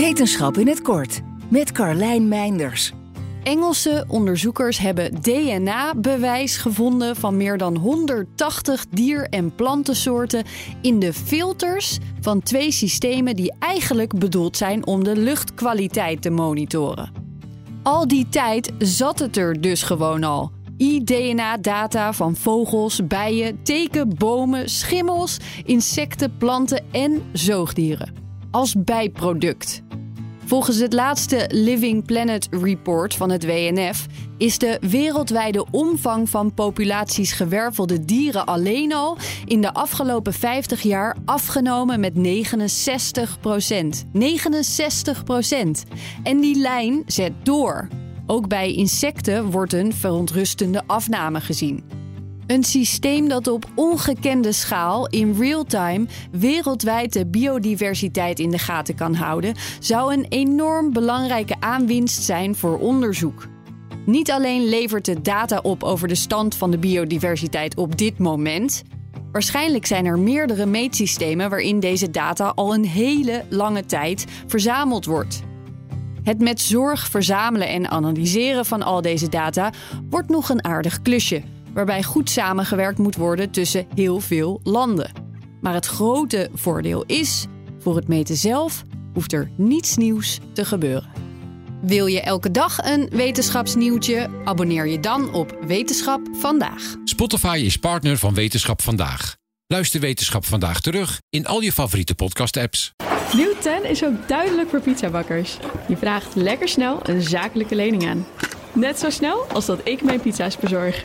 Wetenschap in het kort met Carlijn Meinders. Engelse onderzoekers hebben DNA-bewijs gevonden van meer dan 180 dier- en plantensoorten in de filters van twee systemen die eigenlijk bedoeld zijn om de luchtkwaliteit te monitoren. Al die tijd zat het er dus gewoon al. iDNA-data van vogels, bijen, teken, bomen, schimmels, insecten, planten en zoogdieren. Als bijproduct. Volgens het laatste Living Planet Report van het WNF is de wereldwijde omvang van populaties gewervelde dieren alleen al in de afgelopen 50 jaar afgenomen met 69 procent. 69 procent. En die lijn zet door. Ook bij insecten wordt een verontrustende afname gezien. Een systeem dat op ongekende schaal in real time wereldwijd de biodiversiteit in de gaten kan houden, zou een enorm belangrijke aanwinst zijn voor onderzoek. Niet alleen levert het data op over de stand van de biodiversiteit op dit moment. Waarschijnlijk zijn er meerdere meetsystemen waarin deze data al een hele lange tijd verzameld wordt. Het met zorg verzamelen en analyseren van al deze data wordt nog een aardig klusje waarbij goed samengewerkt moet worden tussen heel veel landen. Maar het grote voordeel is, voor het meten zelf hoeft er niets nieuws te gebeuren. Wil je elke dag een wetenschapsnieuwtje? Abonneer je dan op Wetenschap vandaag. Spotify is partner van Wetenschap vandaag. Luister Wetenschap vandaag terug in al je favoriete podcast-apps. Nieuw 10 is ook duidelijk voor pizzabakkers. Je vraagt lekker snel een zakelijke lening aan. Net zo snel als dat ik mijn pizza's bezorg.